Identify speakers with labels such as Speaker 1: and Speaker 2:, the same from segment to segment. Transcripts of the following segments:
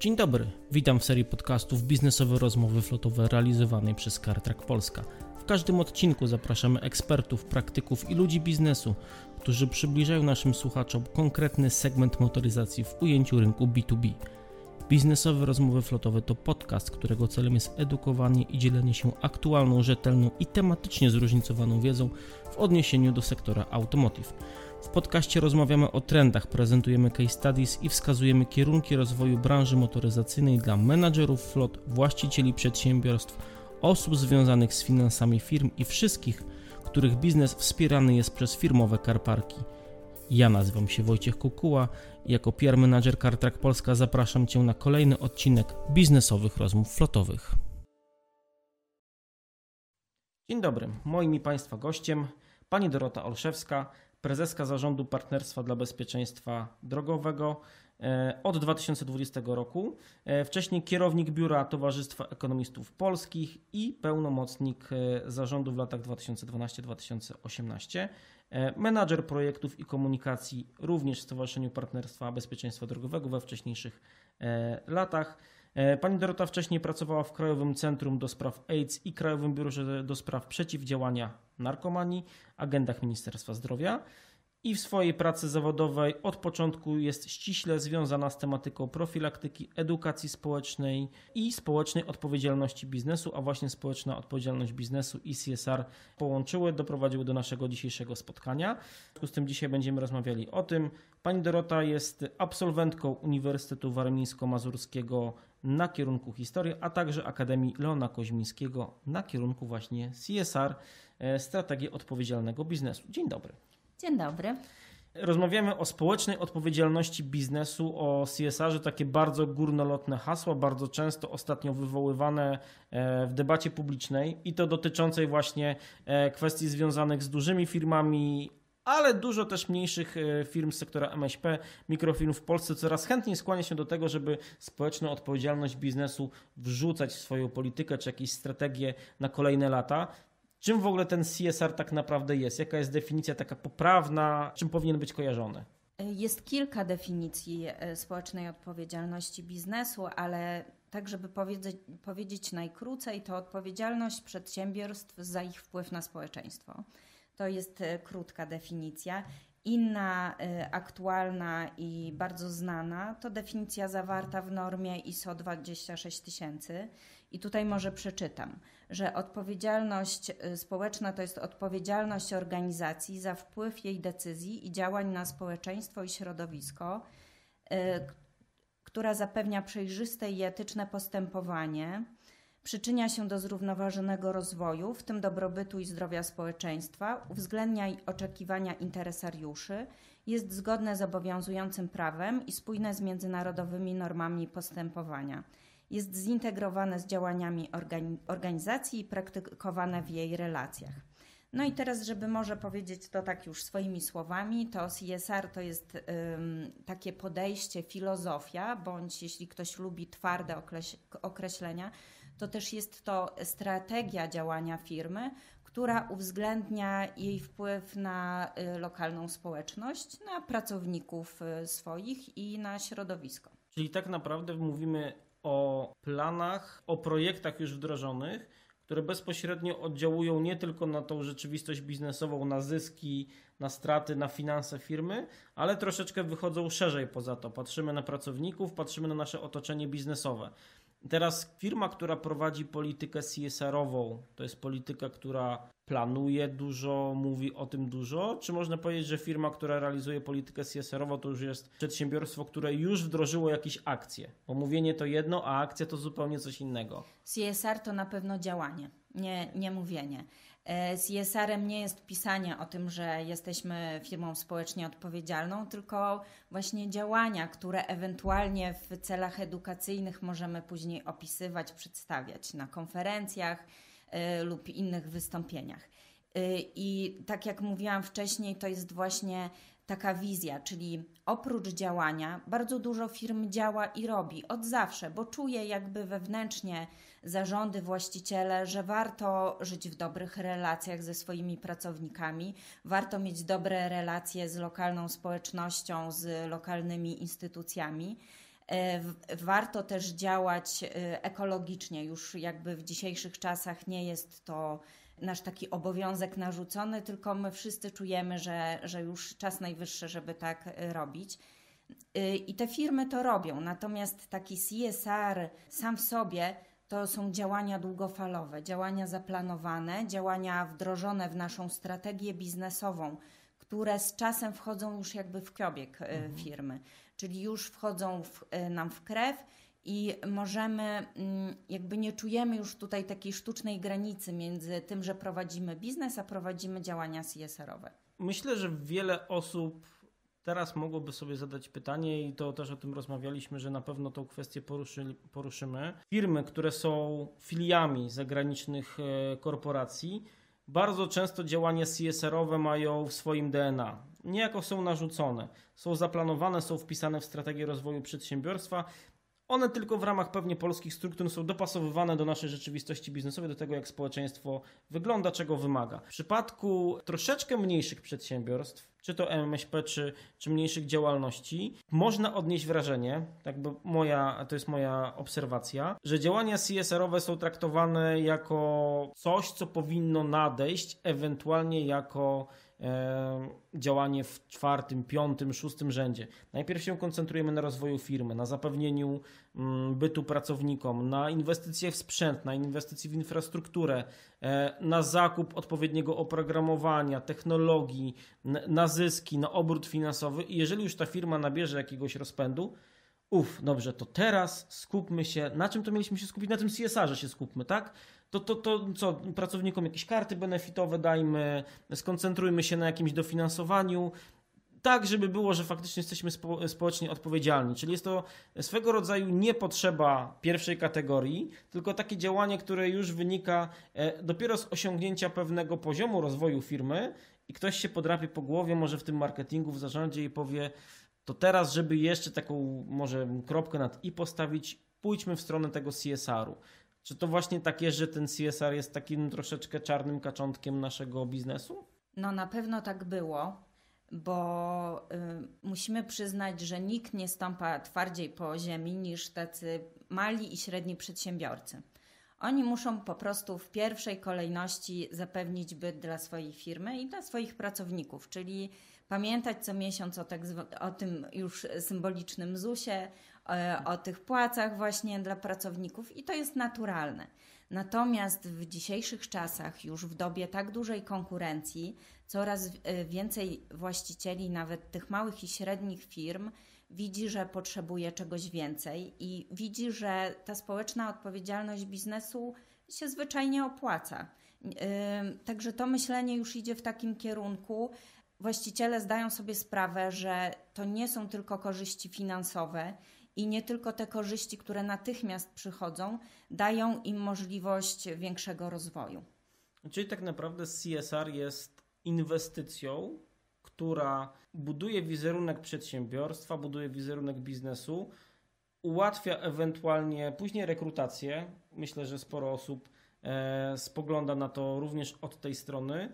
Speaker 1: Dzień dobry, witam w serii podcastów Biznesowe Rozmowy Flotowe realizowanej przez CarTrack Polska. W każdym odcinku zapraszamy ekspertów, praktyków i ludzi biznesu, którzy przybliżają naszym słuchaczom konkretny segment motoryzacji w ujęciu rynku B2B. Biznesowe Rozmowy Flotowe to podcast, którego celem jest edukowanie i dzielenie się aktualną, rzetelną i tematycznie zróżnicowaną wiedzą w odniesieniu do sektora automotive. W podcaście rozmawiamy o trendach, prezentujemy case studies i wskazujemy kierunki rozwoju branży motoryzacyjnej dla menadżerów flot, właścicieli przedsiębiorstw, osób związanych z finansami firm i wszystkich, których biznes wspierany jest przez firmowe karparki. Ja nazywam się Wojciech Kukuła. I jako PR Manager CarTrack Polska zapraszam Cię na kolejny odcinek biznesowych rozmów flotowych. Dzień dobry, moim i Państwa gościem Pani Dorota Olszewska, prezeska Zarządu Partnerstwa dla Bezpieczeństwa Drogowego e, od 2020 roku, e, wcześniej kierownik Biura Towarzystwa Ekonomistów Polskich i pełnomocnik e, zarządu w latach 2012-2018, menadżer projektów i komunikacji również w Stowarzyszeniu Partnerstwa Bezpieczeństwa Drogowego we wcześniejszych latach. Pani Dorota wcześniej pracowała w Krajowym Centrum do Spraw AIDS i Krajowym Biurze do Spraw Przeciwdziałania Narkomanii, agendach Ministerstwa Zdrowia i w swojej pracy zawodowej od początku jest ściśle związana z tematyką profilaktyki, edukacji społecznej i społecznej odpowiedzialności biznesu, a właśnie społeczna odpowiedzialność biznesu i CSR połączyły, doprowadziły do naszego dzisiejszego spotkania. W związku z tym dzisiaj będziemy rozmawiali o tym. Pani Dorota jest absolwentką Uniwersytetu Warmińsko-Mazurskiego na kierunku historii, a także Akademii Leona Koźmińskiego na kierunku właśnie CSR, e, strategii odpowiedzialnego biznesu. Dzień dobry.
Speaker 2: Dzień dobry.
Speaker 1: Rozmawiamy o społecznej odpowiedzialności biznesu, o CSR-ze, takie bardzo górnolotne hasła, bardzo często ostatnio wywoływane e, w debacie publicznej i to dotyczącej właśnie e, kwestii związanych z dużymi firmami, ale dużo też mniejszych e, firm z sektora MŚP, mikrofirm w Polsce coraz chętniej skłania się do tego, żeby społeczną odpowiedzialność biznesu wrzucać w swoją politykę czy jakieś strategie na kolejne lata. Czym w ogóle ten CSR tak naprawdę jest? Jaka jest definicja taka poprawna? Czym powinien być kojarzony?
Speaker 2: Jest kilka definicji e, społecznej odpowiedzialności biznesu, ale tak, żeby powiedzieć, powiedzieć najkrócej, to odpowiedzialność przedsiębiorstw za ich wpływ na społeczeństwo. To jest e, krótka definicja. Inna e, aktualna i bardzo znana to definicja zawarta w normie ISO 26000 i tutaj może przeczytam, że odpowiedzialność y, społeczna to jest odpowiedzialność organizacji za wpływ jej decyzji i działań na społeczeństwo i środowisko, y, która zapewnia przejrzyste i etyczne postępowanie, przyczynia się do zrównoważonego rozwoju, w tym dobrobytu i zdrowia społeczeństwa, uwzględnia oczekiwania interesariuszy, jest zgodne z obowiązującym prawem i spójne z międzynarodowymi normami postępowania jest zintegrowane z działaniami organizacji i praktykowane w jej relacjach. No i teraz, żeby może powiedzieć to tak już swoimi słowami, to CSR to jest um, takie podejście, filozofia, bądź jeśli ktoś lubi twarde określenia, to też jest to strategia działania firmy, która uwzględnia jej wpływ na y, lokalną społeczność, na pracowników y, swoich i na środowisko.
Speaker 1: Czyli tak naprawdę mówimy o planach, o projektach już wdrożonych, które bezpośrednio oddziałują nie tylko na tą rzeczywistość biznesową, na zyski, na straty, na finanse firmy, ale troszeczkę wychodzą szerzej poza to. Patrzymy na pracowników, patrzymy na nasze otoczenie biznesowe. Teraz firma, która prowadzi politykę CSR-ową, to jest polityka, która planuje dużo, mówi o tym dużo? Czy można powiedzieć, że firma, która realizuje politykę CSR-ową, to już jest przedsiębiorstwo, które już wdrożyło jakieś akcje? Bo mówienie to jedno, a akcja to zupełnie coś innego.
Speaker 2: CSR to na pewno działanie, nie, nie mówienie. E, CSR-em nie jest pisanie o tym, że jesteśmy firmą społecznie odpowiedzialną, tylko właśnie działania, które ewentualnie w celach edukacyjnych możemy później opisywać, przedstawiać na konferencjach e, lub innych wystąpieniach. E, I tak jak mówiłam wcześniej, to jest właśnie taka wizja, czyli oprócz działania, bardzo dużo firm działa i robi od zawsze, bo czuje jakby wewnętrznie zarządy, właściciele, że warto żyć w dobrych relacjach ze swoimi pracownikami, warto mieć dobre relacje z lokalną społecznością, z lokalnymi instytucjami. E, warto też działać e, ekologicznie. Już jakby w dzisiejszych czasach nie jest to nasz taki obowiązek narzucony, tylko my wszyscy czujemy, że, że już czas najwyższy, żeby tak e, robić. I te firmy to robią. Natomiast taki CSR sam w sobie to są działania długofalowe, działania zaplanowane, działania wdrożone w naszą strategię biznesową, które z czasem wchodzą już jakby w kiobieg mhm. firmy czyli już wchodzą w, e, nam w krew i możemy, mm, jakby nie czujemy już tutaj takiej sztucznej granicy między tym, że prowadzimy biznes, a prowadzimy działania CSR-owe.
Speaker 1: Myślę, że wiele osób teraz mogłoby sobie zadać pytanie i to też o tym rozmawialiśmy, że na pewno tą kwestię poruszy, poruszymy. Firmy, które są filiami zagranicznych e, korporacji, bardzo często działania CSR-owe mają w swoim DNA. Niejako są narzucone, są zaplanowane, są wpisane w strategię rozwoju przedsiębiorstwa. One tylko w ramach pewnie polskich struktur są dopasowywane do naszej rzeczywistości biznesowej, do tego jak społeczeństwo wygląda, czego wymaga. W przypadku troszeczkę mniejszych przedsiębiorstw, czy to MŚP, czy, czy mniejszych działalności, można odnieść wrażenie, tak by moja, to jest moja obserwacja, że działania CSR-owe są traktowane jako coś, co powinno nadejść, ewentualnie jako działanie w czwartym, piątym, szóstym rzędzie. Najpierw się koncentrujemy na rozwoju firmy, na zapewnieniu mm, bytu pracownikom, na inwestycje w sprzęt, na inwestycje w infrastrukturę, e, na zakup odpowiedniego oprogramowania, technologii, na zyski, na obrót finansowy i jeżeli już ta firma nabierze jakiegoś rozpędu, Uf, dobrze, to teraz skupmy się. Na czym to mieliśmy się skupić? Na tym CSR-ze się skupmy, tak? To, to, to co, pracownikom jakieś karty benefitowe dajmy, skoncentrujmy się na jakimś dofinansowaniu, tak, żeby było, że faktycznie jesteśmy spo, społecznie odpowiedzialni. Czyli jest to swego rodzaju niepotrzeba pierwszej kategorii, tylko takie działanie, które już wynika e, dopiero z osiągnięcia pewnego poziomu rozwoju firmy i ktoś się podrapie po głowie, może w tym marketingu, w zarządzie i powie, to teraz, żeby jeszcze taką może kropkę nad i postawić, pójdźmy w stronę tego CSR-u. Czy to właśnie tak jest, że ten CSR jest takim troszeczkę czarnym kaczątkiem naszego biznesu?
Speaker 2: No na pewno tak było, bo y, musimy przyznać, że nikt nie stąpa twardziej po ziemi niż tacy mali i średni przedsiębiorcy. Oni muszą po prostu w pierwszej kolejności zapewnić byt dla swojej firmy i dla swoich pracowników, czyli pamiętać co miesiąc o, tak o tym już symbolicznym ZUS-ie, o tych płacach właśnie dla pracowników i to jest naturalne. Natomiast w dzisiejszych czasach, już w dobie tak dużej konkurencji, coraz e, więcej właścicieli, nawet tych małych i średnich firm, widzi, że potrzebuje czegoś więcej i widzi, że ta społeczna odpowiedzialność biznesu się zwyczajnie opłaca. Także to myślenie już idzie w takim kierunku, właściciele zdają sobie sprawę, że to nie są tylko korzyści finansowe i nie tylko te korzyści, które natychmiast przychodzą, dają im możliwość większego rozwoju.
Speaker 1: Czyli tak naprawdę CSR jest inwestycją, która buduje wizerunek przedsiębiorstwa, buduje wizerunek biznesu, ułatwia ewentualnie później rekrutację. Myślę, że sporo osób e, spogląda na to również od tej strony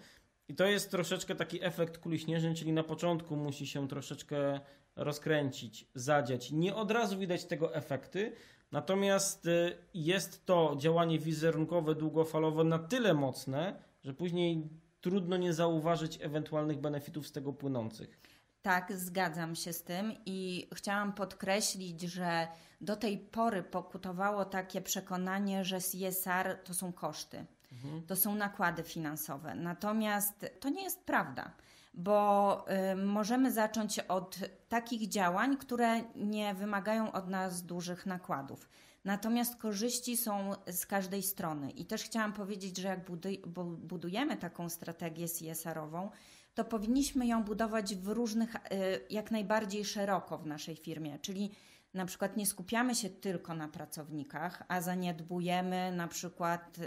Speaker 1: i to jest troszeczkę taki efekt kuli śnieżnej, czyli na początku musi się troszeczkę rozkręcić, zadziać. Nie od razu widać tego efekty, natomiast y, jest to działanie wizerunkowe, długofalowe na tyle mocne, że później trudno nie zauważyć ewentualnych benefitów z tego płynących.
Speaker 2: Tak, zgadzam się z tym i chciałam podkreślić, że do tej pory pokutowało takie przekonanie, że CSR to są koszty. Mhm. To są nakłady finansowe. Natomiast to nie jest prawda, bo y, możemy zacząć od takich działań, które nie wymagają od nas dużych nakładów. Natomiast korzyści są z każdej strony. I też chciałam powiedzieć, że jak budujemy taką strategię CSR-ową, to powinniśmy ją budować w różnych, y, jak najbardziej szeroko w naszej firmie. Czyli na przykład nie skupiamy się tylko na pracownikach, a zaniedbujemy na przykład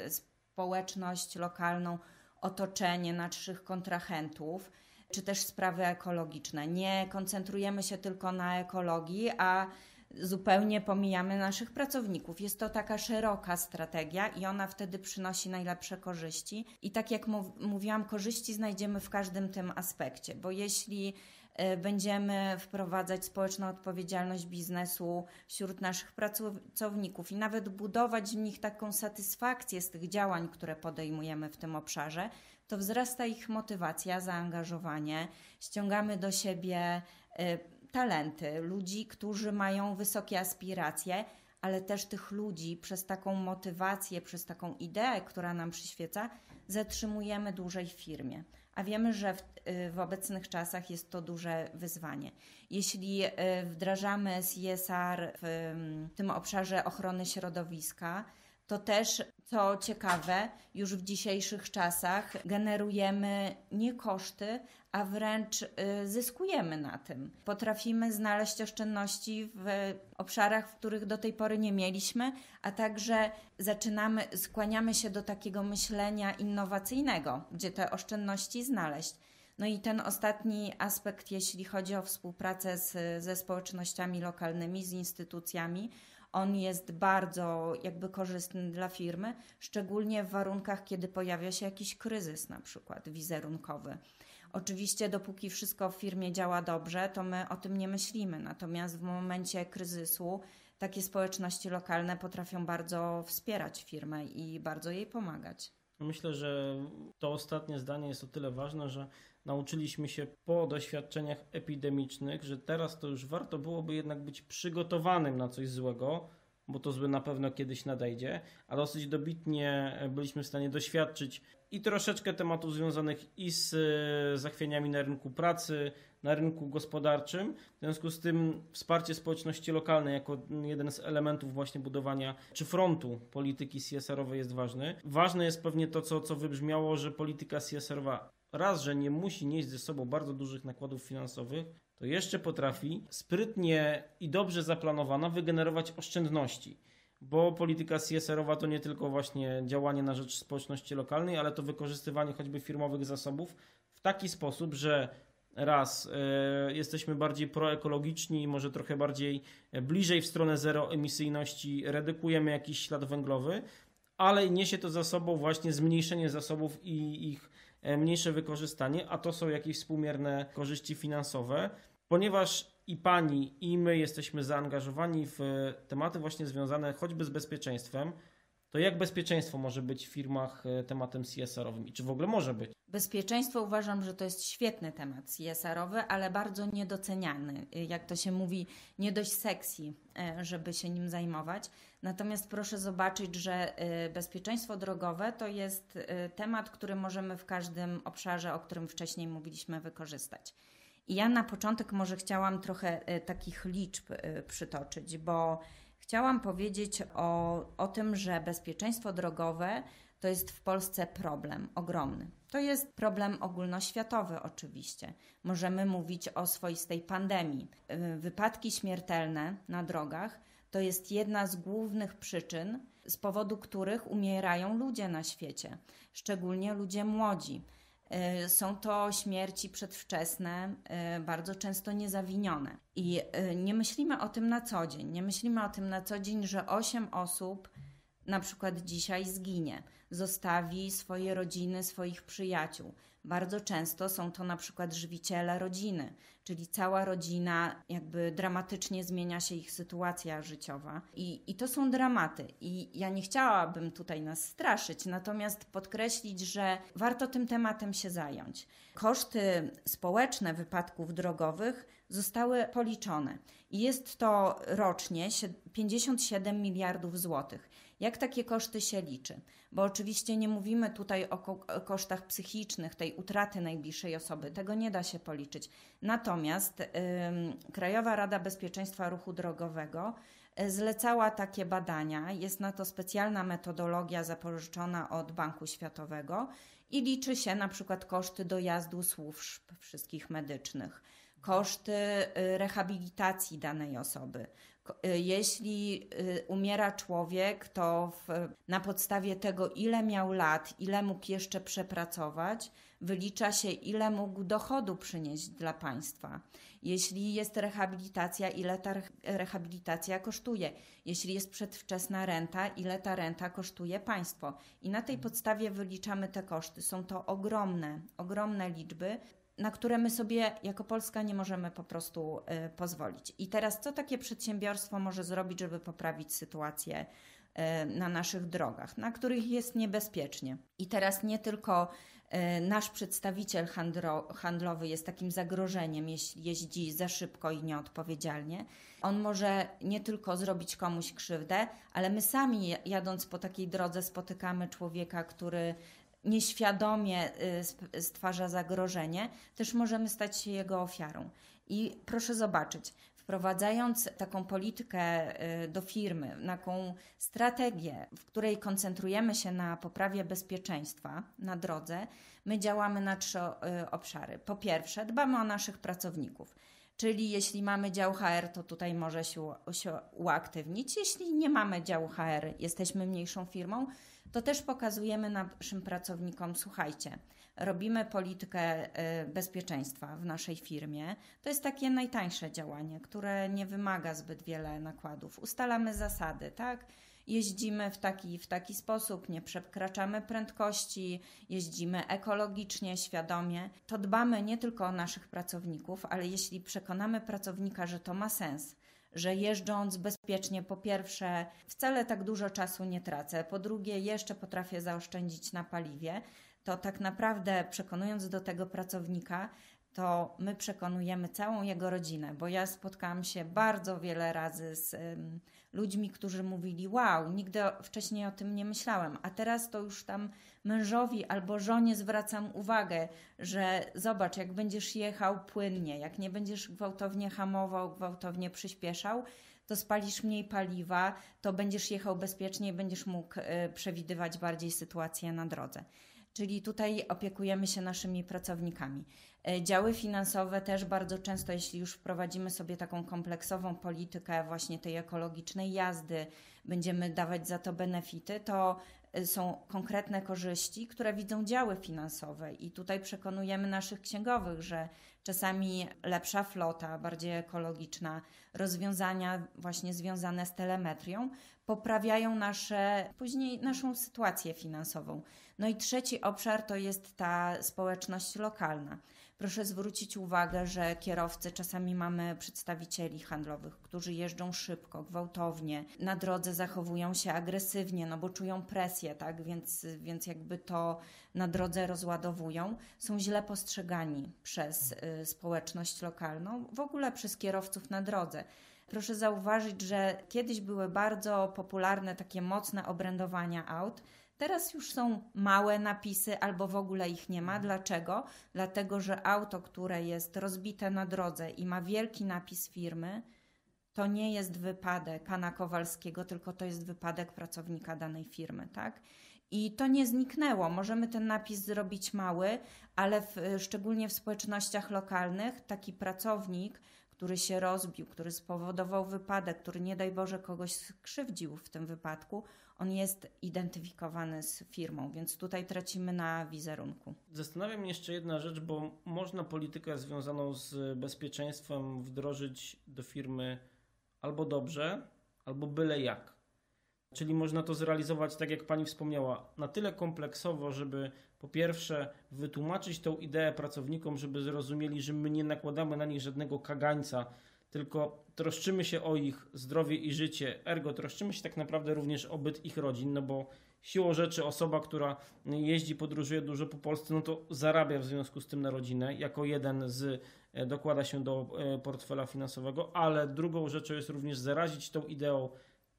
Speaker 2: społeczność lokalną, otoczenie naszych kontrahentów, czy też sprawy ekologiczne. Nie koncentrujemy się tylko na ekologii, a zupełnie pomijamy naszych pracowników. Jest to taka szeroka strategia i ona wtedy przynosi najlepsze korzyści. I tak jak mówiłam, korzyści znajdziemy w każdym tym aspekcie, bo jeśli będziemy wprowadzać społeczną odpowiedzialność biznesu wśród naszych pracowników i nawet budować w nich taką satysfakcję z tych działań, które podejmujemy w tym obszarze, to wzrasta ich motywacja, zaangażowanie, ściągamy do siebie e, talenty, ludzi, którzy mają wysokie aspiracje, ale też tych ludzi przez taką motywację, przez taką ideę, która nam przyświeca, zatrzymujemy dłużej w firmie. A wiemy, że w, y, w obecnych czasach jest to duże wyzwanie. Jeśli y, wdrażamy CSR w tym obszarze ochrony środowiska, to też, co ciekawe, już w dzisiejszych czasach generujemy nie koszty, a wręcz y, zyskujemy na tym. Potrafimy znaleźć oszczędności w obszarach, w których do tej pory nie mieliśmy, a także zaczynamy, skłaniamy się do takiego myślenia innowacyjnego, gdzie te oszczędności znaleźć. No i ten ostatni aspekt, jeśli chodzi o współpracę z, ze społecznościami lokalnymi, z instytucjami, on jest bardzo jakby korzystny dla firmy, szczególnie w warunkach, kiedy pojawia się jakiś kryzys, na przykład wizerunkowy. Oczywiście, dopóki wszystko w firmie działa dobrze, to my o tym nie myślimy. Natomiast w momencie kryzysu takie społeczności lokalne potrafią bardzo wspierać firmę i bardzo jej pomagać.
Speaker 1: Myślę, że to ostatnie zdanie jest o tyle ważne, że nauczyliśmy się po doświadczeniach epidemicznych, że teraz to już warto byłoby jednak być przygotowanym na coś złego, bo to złe na pewno kiedyś nadejdzie, a dosyć dobitnie byliśmy w stanie doświadczyć i troszeczkę tematów związanych i z e, zachwianiami na rynku pracy, na rynku gospodarczym. W związku z tym wsparcie społeczności lokalnej jako jeden z elementów właśnie budowania czy frontu polityki CSR-owej jest ważny. Ważne jest pewnie to, co, co wybrzmiało, że polityka CSR-owa raz, że nie musi nieść ze sobą bardzo dużych nakładów finansowych, to jeszcze potrafi sprytnie i dobrze zaplanowana wygenerować oszczędności. Bo polityka CSR-owa to nie tylko właśnie działanie na rzecz społeczności lokalnej, ale to wykorzystywanie choćby firmowych zasobów w taki sposób, że raz y, jesteśmy bardziej proekologiczni, może trochę bardziej e, bliżej w stronę zeroemisyjności, redukujemy jakiś ślad węglowy, ale niesie to za sobą właśnie zmniejszenie zasobów i ich mniejsze wykorzystanie, a to są jakieś współmierne korzyści finansowe, ponieważ i pani, i my jesteśmy zaangażowani w tematy właśnie związane choćby z bezpieczeństwem, to jak bezpieczeństwo może być w firmach e, tematem CSR-owym i czy w ogóle może być?
Speaker 2: Bezpieczeństwo uważam, że to jest świetny temat CSR-owy, ale bardzo niedoceniany. Jak to się mówi, nie dość sexy, e, żeby się nim zajmować. Natomiast proszę zobaczyć, że e, bezpieczeństwo drogowe to jest temat, który możemy w każdym obszarze, o którym wcześniej mówiliśmy, wykorzystać. I ja na początek może chciałam trochę takich liczb przytoczyć, bo Chciałam powiedzieć o, o tym, że bezpieczeństwo drogowe to jest w Polsce problem ogromny. To jest problem ogólnoświatowy, oczywiście. Możemy mówić o swoistej pandemii. Wypadki śmiertelne na drogach to jest jedna z głównych przyczyn, z powodu których umierają ludzie na świecie, szczególnie ludzie młodzi. E, są to śmierci przedwczesne, e, bardzo często niezawinione. I nie myślimy o tym na co dzień. Nie myślimy o tym na co dzień, że 8 osób na przykład dzisiaj zginie, zostawi swoje rodziny, swoich przyjaciół. Bardzo często są to na przykład żywiciele rodziny, czyli cała rodzina, jakby dramatycznie zmienia się ich sytuacja życiowa. I, I to są dramaty. I ja nie chciałabym tutaj nas straszyć, natomiast podkreślić, że warto tym tematem się zająć. Koszty społeczne wypadków drogowych zostały policzone i jest to rocznie 57 miliardów złotych. Jak takie koszty się liczy? Bo oczywiście nie mówimy tutaj o kosztach psychicznych, tej utraty najbliższej osoby, tego nie da się policzyć. Natomiast Krajowa Rada Bezpieczeństwa Ruchu Drogowego y, zlecała takie badania. Jest na to specjalna metodologia zapożyczona od Banku Światowego i liczy się na przykład koszty dojazdu służb wszystkich medycznych, koszty y, rehabilitacji danej osoby, jeśli y, umiera człowiek, to w, na podstawie tego, ile miał lat, ile mógł jeszcze przepracować, wylicza się, ile mógł dochodu przynieść dla państwa. Jeśli jest rehabilitacja, ile ta rehabilitacja kosztuje. Jeśli jest przedwczesna renta, ile ta renta kosztuje państwo. I na tej podstawie wyliczamy te koszty. Są to ogromne, ogromne liczby na które my sobie jako Polska nie możemy po prostu y, pozwolić. I teraz, co takie przedsiębiorstwo może zrobić, żeby poprawić sytuację y, na naszych drogach, na których jest niebezpiecznie? I teraz nie tylko y, nasz przedstawiciel handlo, handlowy jest takim zagrożeniem, jeśli jeździ za szybko i nieodpowiedzialnie. On może nie tylko zrobić komuś krzywdę, ale my sami jadąc po takiej drodze spotykamy człowieka, który nieświadomie y, stwarza zagrożenie, też możemy stać się jego ofiarą. I proszę zobaczyć, wprowadzając taką politykę y, do firmy, taką strategię, w której koncentrujemy się na poprawie bezpieczeństwa na drodze, my działamy na trzy y, obszary. Po pierwsze, dbamy o naszych pracowników. Czyli jeśli mamy dział HR, to tutaj może się, się uaktywnić. Jeśli nie mamy działu HR, jesteśmy mniejszą firmą, to też pokazujemy naszym pracownikom, słuchajcie, robimy politykę y, bezpieczeństwa w naszej firmie. To jest takie najtańsze działanie, które nie wymaga zbyt wiele nakładów. Ustalamy zasady, tak? Jeździmy w taki, w taki sposób, nie przekraczamy prędkości, jeździmy ekologicznie, świadomie. To dbamy nie tylko o naszych pracowników, ale jeśli przekonamy pracownika, że to ma sens, że jeżdżąc bezpiecznie, po pierwsze, wcale tak dużo czasu nie tracę, po drugie, jeszcze potrafię zaoszczędzić na paliwie, to tak naprawdę przekonując do tego pracownika, to my przekonujemy całą jego rodzinę, bo ja spotkałam się bardzo wiele razy z ludźmi, którzy mówili: Wow, nigdy wcześniej o tym nie myślałem, a teraz to już tam mężowi albo żonie zwracam uwagę, że zobacz, jak będziesz jechał płynnie, jak nie będziesz gwałtownie hamował, gwałtownie przyspieszał, to spalisz mniej paliwa, to będziesz jechał bezpiecznie będziesz mógł y, przewidywać bardziej sytuację na drodze. Czyli tutaj opiekujemy się naszymi pracownikami. E, działy finansowe też bardzo często, jeśli już wprowadzimy sobie taką kompleksową politykę właśnie tej ekologicznej jazdy, będziemy dawać za to benefity, to e, są konkretne korzyści, które widzą działy finansowe. I tutaj przekonujemy naszych księgowych, że czasami lepsza flota, bardziej ekologiczna, rozwiązania właśnie związane z telemetrią poprawiają nasze, później naszą sytuację finansową. No i trzeci obszar to jest ta społeczność lokalna. Proszę zwrócić uwagę, że kierowcy czasami mamy przedstawicieli handlowych, którzy jeżdżą szybko, gwałtownie, na drodze zachowują się agresywnie, no bo czują presję, tak? Więc, więc jakby to na drodze rozładowują. Są źle postrzegani przez y, społeczność lokalną, w ogóle przez kierowców na drodze. Proszę zauważyć, że kiedyś były bardzo popularne takie mocne obrędowania aut. Teraz już są małe napisy albo w ogóle ich nie ma. Dlaczego? Dlatego, że auto, które jest rozbite na drodze i ma wielki napis firmy, to nie jest wypadek pana Kowalskiego, tylko to jest wypadek pracownika danej firmy, tak? I to nie zniknęło. Możemy ten napis zrobić mały, ale w, szczególnie w społecznościach lokalnych taki pracownik który się rozbił, który spowodował wypadek, który nie daj Boże kogoś skrzywdził w tym wypadku, on jest identyfikowany z firmą, więc tutaj tracimy na wizerunku.
Speaker 1: Zastanawiam mnie jeszcze jedna rzecz, bo można politykę związaną z bezpieczeństwem wdrożyć do firmy albo dobrze, albo byle jak. Czyli można to zrealizować, tak jak pani wspomniała, na tyle kompleksowo, żeby po pierwsze wytłumaczyć tą ideę pracownikom, żeby zrozumieli, że my nie nakładamy na nich żadnego kagańca, tylko troszczymy się o ich zdrowie i życie, ergo troszczymy się tak naprawdę również o byt ich rodzin, no bo siłą rzeczy osoba, która jeździ, podróżuje dużo po Polsce, no to zarabia w związku z tym na rodzinę, jako jeden z e, dokłada się do e, portfela finansowego, ale drugą rzeczą jest również zarazić tą ideą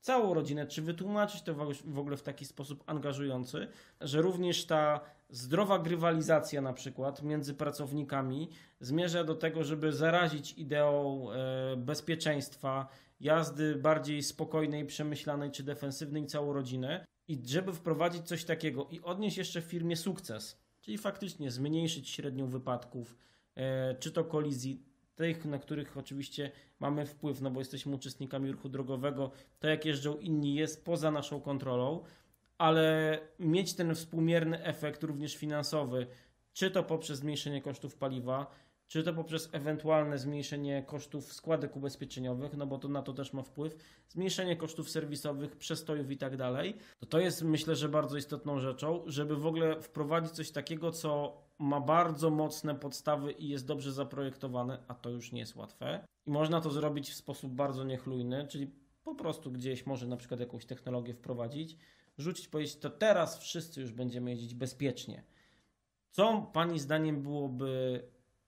Speaker 1: całą rodzinę, czy wytłumaczyć to w ogóle w taki sposób angażujący, że również ta zdrowa grywalizacja na przykład między pracownikami zmierza do tego, żeby zarazić ideą e, bezpieczeństwa, jazdy bardziej spokojnej, przemyślanej czy defensywnej całą rodzinę i żeby wprowadzić coś takiego i odnieść jeszcze w firmie sukces, czyli faktycznie zmniejszyć średnią wypadków, e, czy to kolizji, tych, na których oczywiście mamy wpływ, no bo jesteśmy uczestnikami ruchu drogowego, to jak jeżdżą inni jest poza naszą kontrolą, ale mieć ten współmierny efekt również finansowy, czy to poprzez zmniejszenie kosztów paliwa, czy to poprzez ewentualne zmniejszenie kosztów składek ubezpieczeniowych, no bo to na to też ma wpływ, zmniejszenie kosztów serwisowych, przestojów i tak dalej, to to jest myślę, że bardzo istotną rzeczą, żeby w ogóle wprowadzić coś takiego, co ma bardzo mocne podstawy i jest dobrze zaprojektowane, a to już nie jest łatwe. I można to zrobić w sposób bardzo niechlujny, czyli po prostu gdzieś może na przykład jakąś technologię wprowadzić, rzucić, powiedzieć, to teraz wszyscy już będziemy jeździć bezpiecznie. Co Pani zdaniem byłoby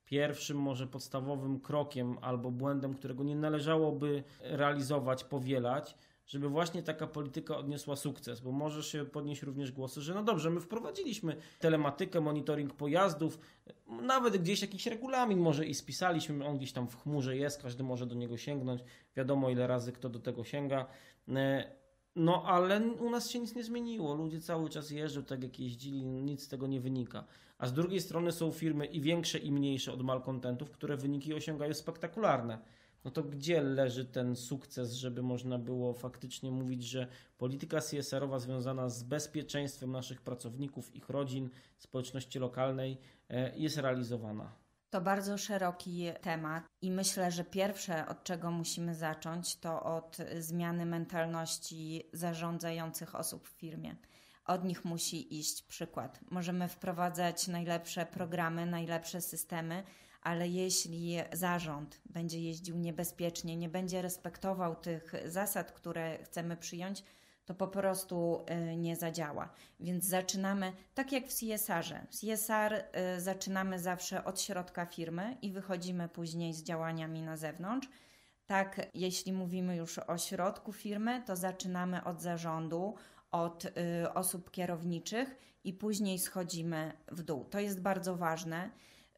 Speaker 1: pierwszym, może podstawowym krokiem albo błędem, którego nie należałoby realizować, powielać, żeby właśnie taka polityka odniosła sukces, bo może się podnieść również głosy, że no dobrze, my wprowadziliśmy telematykę, monitoring pojazdów, nawet gdzieś jakiś regulamin może i spisaliśmy, on gdzieś tam w chmurze jest, każdy może do niego sięgnąć, wiadomo ile razy kto do tego sięga. E, no ale u nas się nic nie zmieniło. Ludzie cały czas jeżdżą tak jak jeździli, nic z tego nie wynika. A z drugiej strony są firmy i większe i mniejsze od malkontentów, które wyniki osiągają spektakularne. No to gdzie leży ten sukces, żeby można było faktycznie mówić, że polityka CSR-owa związana z bezpieczeństwem naszych pracowników, ich rodzin, społeczności lokalnej e, jest realizowana?
Speaker 2: To bardzo szeroki temat i myślę, że pierwsze, od czego musimy zacząć, to od zmiany mentalności zarządzających osób w firmie. Od nich musi iść przykład. Możemy wprowadzać najlepsze programy, najlepsze systemy, ale jeśli zarząd będzie jeździł niebezpiecznie, nie będzie respektował tych zasad, które chcemy przyjąć, to po prostu y, nie zadziała. Więc zaczynamy, tak jak w CSR-ze. W CSR y, zaczynamy zawsze od środka firmy i wychodzimy później z działaniami na zewnątrz. Tak, jeśli mówimy już o środku firmy, to zaczynamy od zarządu, od y, osób kierowniczych i później schodzimy w dół. To jest bardzo ważne.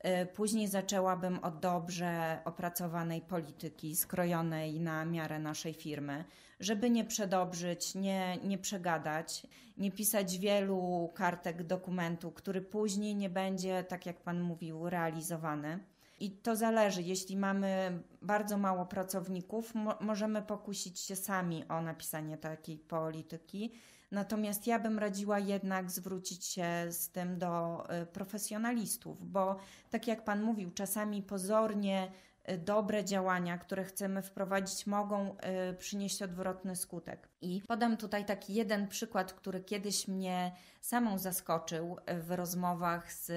Speaker 2: Y, później zaczęłabym od dobrze opracowanej polityki, skrojonej na miarę naszej firmy, żeby nie przedobrzyć, nie, nie przegadać, nie pisać wielu kartek dokumentu, który później nie będzie, tak jak Pan mówił, realizowany. I to zależy. Jeśli mamy bardzo mało pracowników, mo możemy pokusić się sami o napisanie takiej polityki Natomiast ja bym radziła jednak zwrócić się z tym do y, profesjonalistów, bo tak jak Pan mówił, czasami pozornie y, dobre działania, które chcemy wprowadzić, mogą y, przynieść odwrotny skutek. I podam tutaj taki jeden przykład, który kiedyś mnie samą zaskoczył w rozmowach z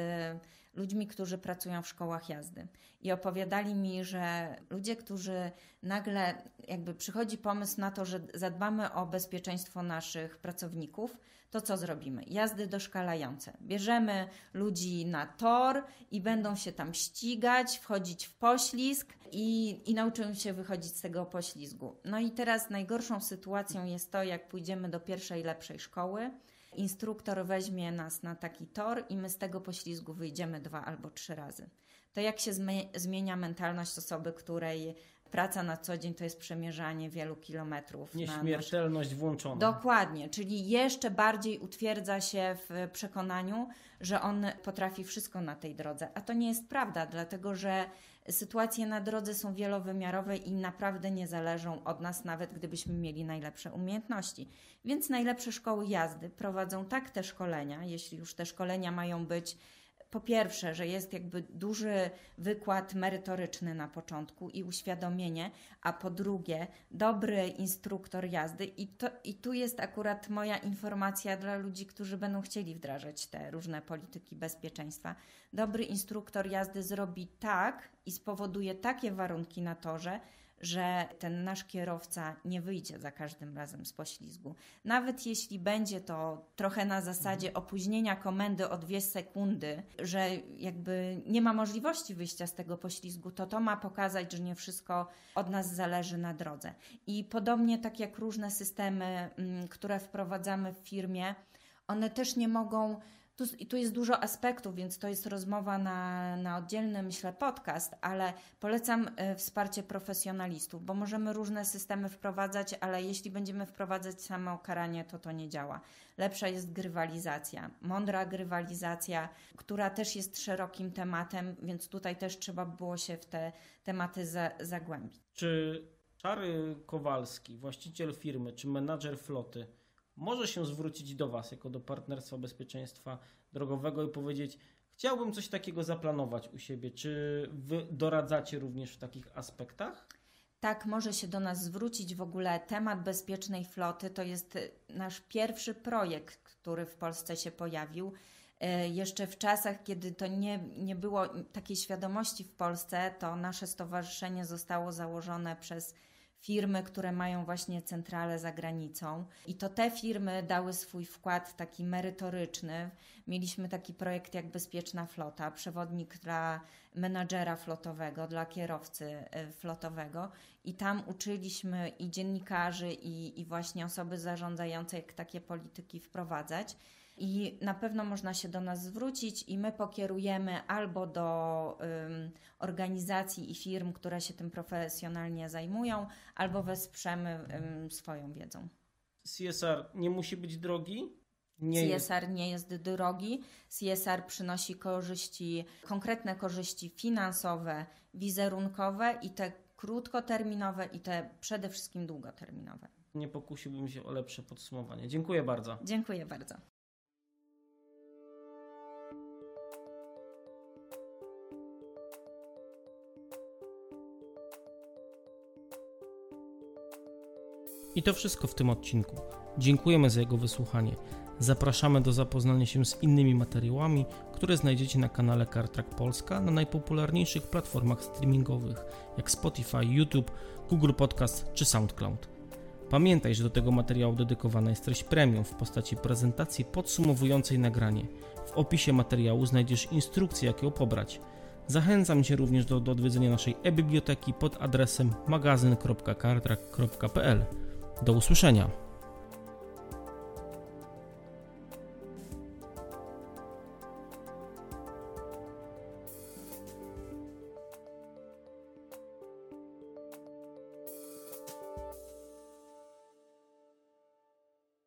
Speaker 2: ludźmi, którzy pracują w szkołach jazdy. I opowiadali mi, że ludzie, którzy nagle jakby przychodzi pomysł na to, że zadbamy o bezpieczeństwo naszych pracowników, to co zrobimy? Jazdy doszkalające. Bierzemy ludzi na tor i będą się tam ścigać, wchodzić w poślizg i, i nauczą się wychodzić z tego poślizgu. No i teraz najgorszą sytuacją jest to, jak pójdziemy do pierwszej lepszej szkoły instruktor weźmie nas na taki tor i my z tego poślizgu wyjdziemy dwa albo trzy razy. To jak się zmienia mentalność osoby, której praca na co dzień to jest przemierzanie wielu kilometrów.
Speaker 1: Nieśmiertelność nasz... włączona.
Speaker 2: Dokładnie, czyli jeszcze bardziej utwierdza się w przekonaniu, że on potrafi wszystko na tej drodze. A to nie jest prawda, dlatego że sytuacje na drodze są wielowymiarowe i naprawdę nie zależą od nas, nawet gdybyśmy mieli najlepsze umiejętności. Więc najlepsze szkoły jazdy prowadzą tak te szkolenia, jeśli już te szkolenia mają być po pierwsze, że jest jakby duży wykład merytoryczny na początku i uświadomienie, a po drugie, dobry instruktor jazdy. I, to, I tu jest akurat moja informacja dla ludzi, którzy będą chcieli wdrażać te różne polityki bezpieczeństwa. Dobry instruktor jazdy zrobi tak i spowoduje takie warunki na torze, że ten nasz kierowca nie wyjdzie za każdym razem z poślizgu. Nawet jeśli będzie to trochę na zasadzie mhm. opóźnienia komendy o dwie sekundy, że jakby nie ma możliwości wyjścia z tego poślizgu, to to ma pokazać, że nie wszystko od nas zależy na drodze. I podobnie tak jak różne systemy, mm, które wprowadzamy w firmie, one też nie mogą Tu, tu jest dużo aspektów, więc to jest rozmowa na, na oddzielny, myślę, podcast, ale polecam e, wsparcie profesjonalistów, bo możemy różne systemy wprowadzać, ale jeśli będziemy wprowadzać samo karanie, to to nie działa. Lepsza jest grywalizacja, mądra grywalizacja, która też jest szerokim tematem, więc tutaj też trzeba było się w te tematy za, zagłębić.
Speaker 1: Czy Czary Kowalski, właściciel firmy czy menadżer floty, może się zwrócić do Was jako do Partnerstwa Bezpieczeństwa Drogowego i powiedzieć: Chciałbym coś takiego zaplanować u siebie. Czy Wy doradzacie również w takich aspektach?
Speaker 2: Tak, może się do nas zwrócić. W ogóle temat bezpiecznej floty to jest nasz pierwszy projekt, który w Polsce się pojawił. E, jeszcze w czasach, kiedy to nie, nie było takiej świadomości w Polsce, to nasze stowarzyszenie zostało założone przez firmy, które mają właśnie centrale za granicą. I to te firmy dały swój wkład taki merytoryczny. Mieliśmy taki projekt jak Bezpieczna Flota, przewodnik dla menadżera flotowego, dla kierowcy e, flotowego. I tam uczyliśmy i dziennikarzy, i, i właśnie osoby zarządzające, jak takie polityki wprowadzać. I na pewno można się do nas zwrócić i my pokierujemy albo do um, organizacji i firm, które się tym profesjonalnie zajmują, albo wesprzemy um, swoją wiedzą.
Speaker 1: CSR nie musi być drogi?
Speaker 2: Nie CSR nie jest drogi. CSR przynosi korzyści, konkretne korzyści finansowe, wizerunkowe i te krótkoterminowe i te przede wszystkim długoterminowe.
Speaker 1: Nie pokusiłbym się o lepsze podsumowanie. Dziękuję bardzo.
Speaker 2: Dziękuję bardzo.
Speaker 1: I to wszystko w tym odcinku. Dziękujemy za jego wysłuchanie. Zapraszamy do zapoznania się z innymi materiałami, które znajdziecie na kanale CarTrack Polska na najpopularniejszych platformach streamingowych jak Spotify, YouTube, Google Podcast czy SoundCloud. Pamiętaj, że do tego materiału dedykowana jest treść premium w postaci prezentacji podsumowującej nagranie. W opisie materiału znajdziesz instrukcję, jak ją pobrać. Zachęcam Cię również do, do odwiedzenia naszej e-biblioteki pod adresem magazyn.cartrack.pl. Do usłyszenia.